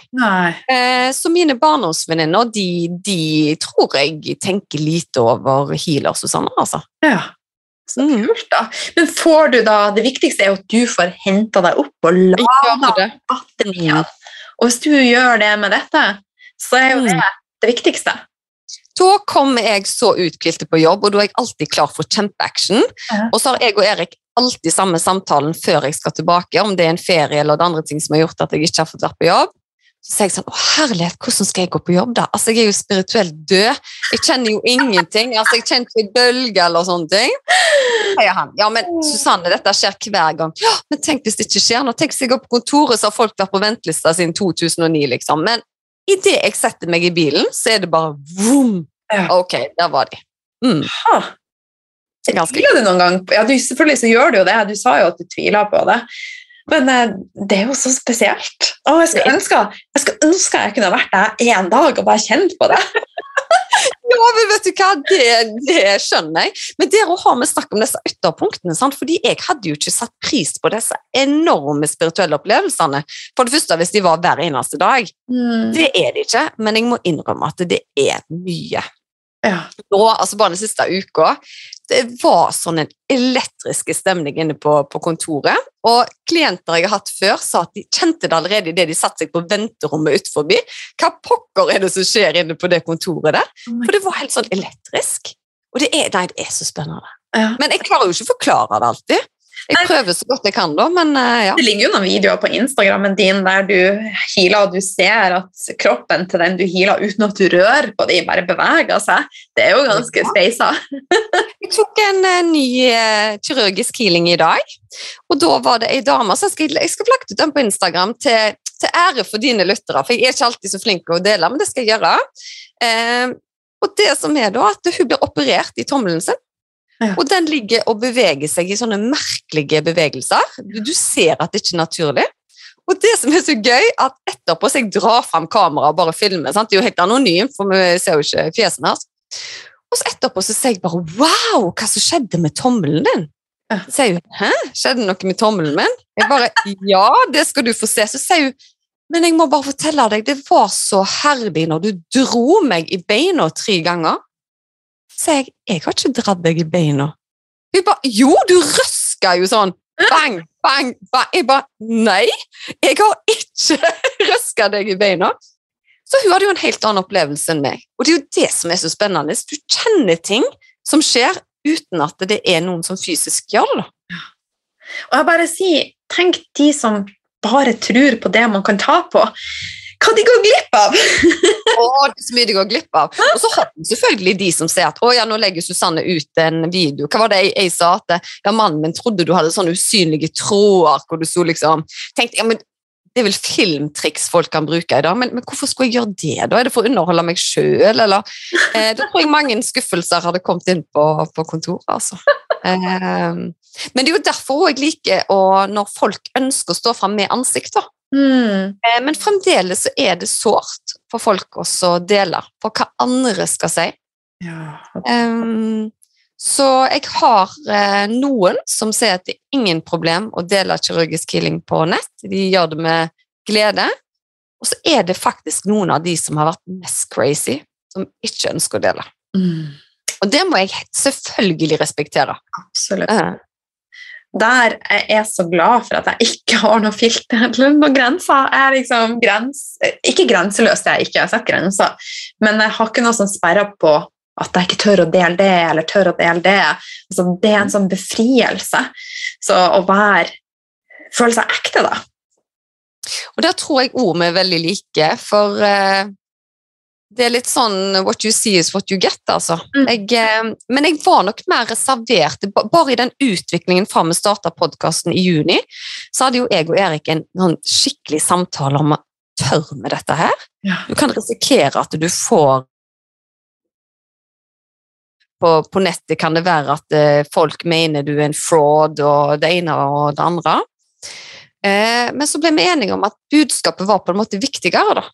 Eh, så mine barndomsvenninner, de, de tror jeg tenker lite over healer Susanne, altså. Ja. Så Mm. kult, da. Men får du da Det viktigste er jo at du får henta deg opp og lada batteriet. Og hvis du gjør det med dette, så er jo det det viktigste. Da kommer jeg så uthvilte på jobb, og da er jeg alltid klar for kjempeaction. Og så har jeg og Erik alltid samme samtalen før jeg skal tilbake, om det er en ferie eller det andre ting som har gjort at jeg ikke har fått vært på jobb. Så sier jeg sånn, å herlighet, hvordan skal jeg gå på jobb da? Altså, jeg er jo spirituelt død. Jeg kjenner jo ingenting. Altså, jeg kjenner ikke en bølge eller sånne ting. Sier han. Ja, men Susanne, dette skjer hver gang. Ja, men tenk hvis det ikke skjer noe. Tenk hvis jeg går på kontoret, så har folk vært på ventelista siden 2009, liksom. Men idet jeg setter meg i bilen, så er det bare vroom. Ja. Ok, der var de. Mm. Ha. Tviler du noen gang Ja, du, selvfølgelig så gjør du jo det. Du sa jo at du tviler på det. Men eh, det er jo så spesielt. Å, jeg skulle ønske jeg, skulle ønske jeg kunne vært der en dag og bare kjent på det. (laughs) Ja, men vet du hva, det, det skjønner jeg. Men der har vi snakket om disse ytterpunktene, sant? fordi jeg hadde jo ikke satt pris på disse enorme spirituelle opplevelsene. For det første hvis de var hver eneste dag. Mm. Det er de ikke, men jeg må innrømme at det er mye. Ja. Nå, altså bare den siste uka, det var sånn en elektrisk stemning inne på, på kontoret. Og klienter jeg har hatt før, sa at de kjente det allerede idet de satte seg på venterommet ut forbi. Hva pokker er det som skjer inne på det kontoret der? For det var helt sånn elektrisk. Og det er, nei, det er så spennende. Ja. Men jeg klarer jo ikke å forklare det alltid. Jeg prøver så godt jeg kan, da, men eh, ja. Det ligger jo noen videoer på Instagrammen din der du healer, og du ser at kroppen til den du healer uten at du rører på dem, bare beveger seg. Det er jo ganske speisa. (laughs) Jeg tok en eh, ny eh, kirurgisk healing i dag, og da var det ei dame som jeg jeg skal lagt ut den på Instagram til, til ære for dine lyttere, for jeg er ikke alltid så flink til å dele, men det skal jeg gjøre. Eh, og det som er da, at hun blir operert i tommelen sin, Ja. og den ligger og beveger seg i sånne merkelige bevegelser. Du, du ser at det ikke er naturlig. Og det som er så gøy, at etterpå så jeg drar fram kameraet og bare filmer, sant? det er jo helt anonymt, for vi ser jo ikke fjesene hans. Og så etterpå så sier jeg bare Wow, hva som skjedde med tommelen din? Så sier hun Hæ, skjedde noe med tommelen min? Jeg bare Ja, det skal du få se. Så sier hun Men jeg må bare fortelle deg, det var så herlig når du dro meg i beina tre ganger. Så jeg Jeg har ikke dratt deg i beina. Hun bare Jo, du røska jo sånn. Bang, bang, bang. Jeg bare Nei, jeg har ikke (laughs) røska deg i beina. Så hun hadde jo en helt annen opplevelse enn meg. Og det er jo det som er så spennende. Du kjenner ting som skjer uten at det er noen som fysisk gjør det. Og jeg bare sier, tenk de som bare tror på det man kan ta på. Hva de går glipp av! (laughs) Å, det er så mye de går glipp av. Og så har du selvfølgelig de som sier at å ja, nå legger Susanne ut en video. Hva var det jeg, jeg sa? At ja, mannen min trodde du hadde sånne usynlige tråder hvor du sto liksom tenkte, ja, men Det er vel filmtriks folk kan bruke i dag, men, men hvorfor skulle jeg gjøre det? da? Er det for å underholde meg sjøl, eller? Eh, da tror jeg mange skuffelser hadde kommet inn på, på kontoret, altså. Eh, men det er jo derfor jeg liker å, når folk ønsker å stå fram med ansikt, da. Mm. Eh, Men fremdeles så er det sårt for folk også å dele, for hva andre skal si. Ja. Um, så jeg har eh, noen som sier at det er ingen problem å dele kirurgisk healing på nett. De gjør det med glede. Og så er det faktisk noen av de som har vært mest crazy, som ikke ønsker å dele. Mm. Og det må jeg selvfølgelig respektere. Absolutt. Eh, Der jeg er så glad for at jeg ikke har noe filter (laughs) eller noen grenser. Jeg er liksom grens, ikke grenseløs, jeg ikke, har sett grenser, men jeg har ikke noe som sperrer på at jeg ikke tør å dele det, eller tør å dele det. Altså, det er en sånn befrielse. Så å være Føle seg ekte, da. Og der tror jeg òg vi er veldig like, for eh, det er litt sånn what you see is what you get, altså. Mm. Jeg, eh, men jeg var nok mer reservert. Bare i den utviklingen fra vi starta podkasten i juni, så hadde jo jeg og Erik en skikkelig samtale om tør vi dette her? Du kan risikere at du får på, på nettet kan det være at eh, folk mener du er en fraud og det ene og det andre. Eh, men så ble vi enige om at budskapet var på en måte viktigere. da.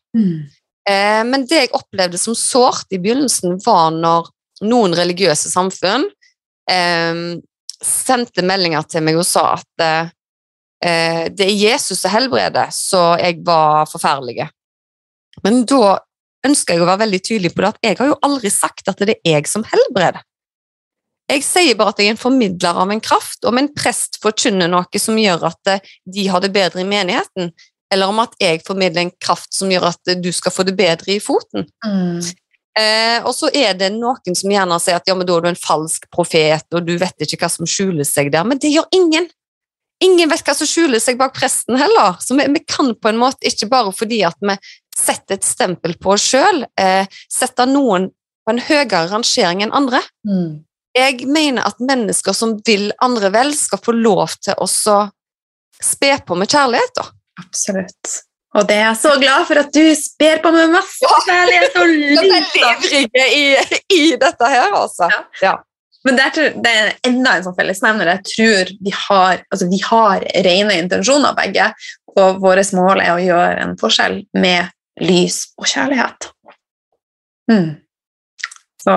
Eh, men det jeg opplevde som sårt i begynnelsen, var når noen religiøse samfunn eh, sendte meldinger til meg og sa at eh, det er Jesus som helbreder, så jeg var forferdelig. Men da ønsker jeg å være veldig tydelig på det at jeg har jo aldri sagt at det er jeg som helbreder. Jeg sier bare at jeg er en formidler av en kraft, om en prest forkynner noe som gjør at de har det bedre i menigheten, eller om at jeg formidler en kraft som gjør at du skal få det bedre i foten. Mm. Eh, og så er det noen som gjerne sier at ja, men da er du en falsk profet, og du vet ikke hva som skjuler seg der. Men det gjør ingen. Ingen vet hva som skjuler seg bak presten heller. Så vi, vi kan på en måte ikke bare fordi at vi setter et stempel på oss sjøl, eh, sette noen på en høyere rangering enn andre. Mm. Jeg mener at mennesker som vil andre vel, skal få lov til å spe på med kjærlighet. da. Absolutt. Og det er jeg så glad for at du sper på med masse kjærlighet og liv. i, i dette her, altså. Ja. Men det er, det er enda en sånn fellesnevner. Jeg tror vi har, altså vi har rene intensjoner begge, og vårt mål er å gjøre en forskjell med lys og kjærlighet. Mm. Så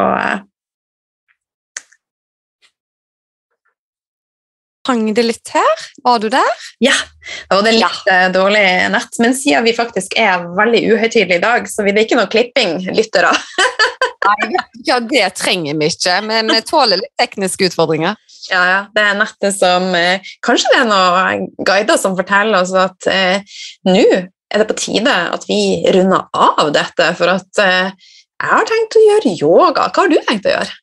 Hang det litt her? Var du der? ja, da var det litt ja. dårlig nett. Men siden vi faktisk er veldig uhøytidelige i dag, så blir det ikke noe klipping, lyttere. (laughs) Ja, det trenger vi ikke. Men vi tåler litt tekniske utfordringer. Ja, ja. Det er nettet som eh, Kanskje det er noen guider som forteller oss at eh, nå er det på tide at vi runder av dette, for at eh, jeg har tenkt å gjøre yoga. Hva har du tenkt å gjøre?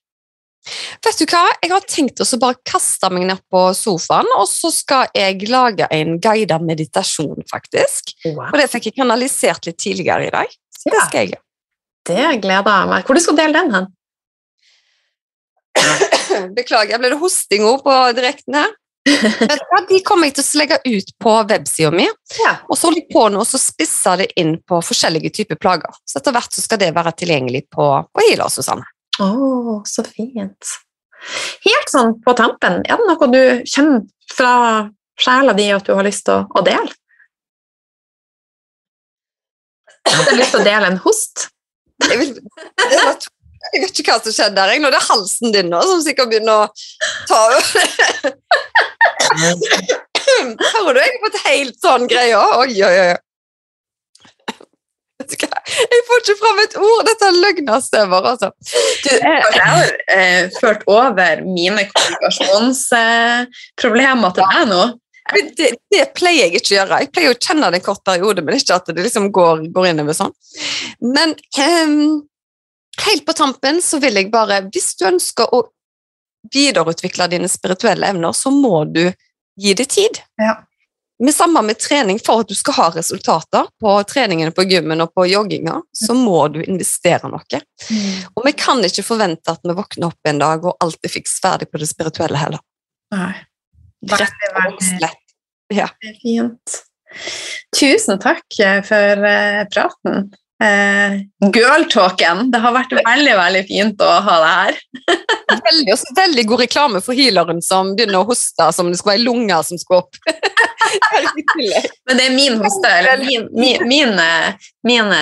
Vet du hva? Jeg har tenkt å bare kaste meg ned på sofaen, og så skal jeg lage en guidet meditasjon, faktisk. Wow. Og det fikk jeg kanalisert litt tidligere i dag. Så det Ja. skal jeg gjøre. Det gleder jeg meg. Hvor du skal dele den hen? (coughs) Beklager, ble det hosting òg på direkten her? De kommer jeg til å legge ut på websida mi, Ja. og så holder jeg på nå og så spisser det inn på forskjellige typer plager. Så etter hvert så skal det være tilgjengelig på, på Healer, Susanne. Å, så fint. Helt sånn på tampen, er det noe du kjenner fra sjela di at du har lyst til å, dele? Du har lyst til å dele en host? Jeg, vil, jeg vet ikke hva som skjedde der. Nå er det halsen din nå som sikkert begynner å ta over. Hører du? Jeg har fått helt sånn greie. Oi, oi, oi. Vet du hva? Jeg får ikke fram et ord. Dette er løgnastøver, altså. Du, jeg har eh, ført over mine kommunikasjonsproblemer til deg nå. Det, det pleier jeg ikke å gjøre. Jeg pleier å kjenne det en kort periode, men ikke at det liksom går, går innover sånn. Men ehm, helt på tampen så vil jeg bare Hvis du ønsker å videreutvikle dine spirituelle evner, så må du gi det tid. Ja. Med samme med trening, for at du skal ha resultater på treningene på gymmen og på jogginga, så må du investere noe. Og vi kan ikke forvente at vi våkner opp en dag og alt er fiks ferdig på det spirituelle heller. Nei, Rett og slett. Ja. det er fint. Tusen takk eh, for eh, praten. Eh, Girl-talken. Det har vært veldig, veldig fint å ha deg her. (laughs) Veldig, også veldig god reklame for healeren som begynner å hoste som det skal være lunger som skal opp. (laughs) Men det er min hoste, eller min, min, mine, mine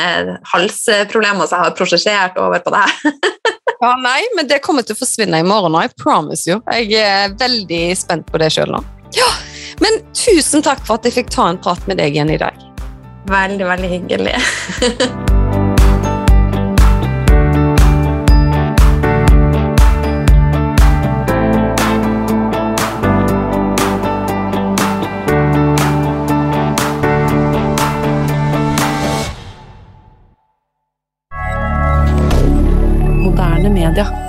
halsproblemer som jeg har prosjessert over på deg. (laughs) ja, nei, men det kommer til å forsvinne i morgen I promise you. Jeg er veldig spent på det sjøl nå. Ja, men tusen takk for at jeg fikk ta en prat med deg igjen i dag. Veldig, veldig hyggelig. (laughs) media.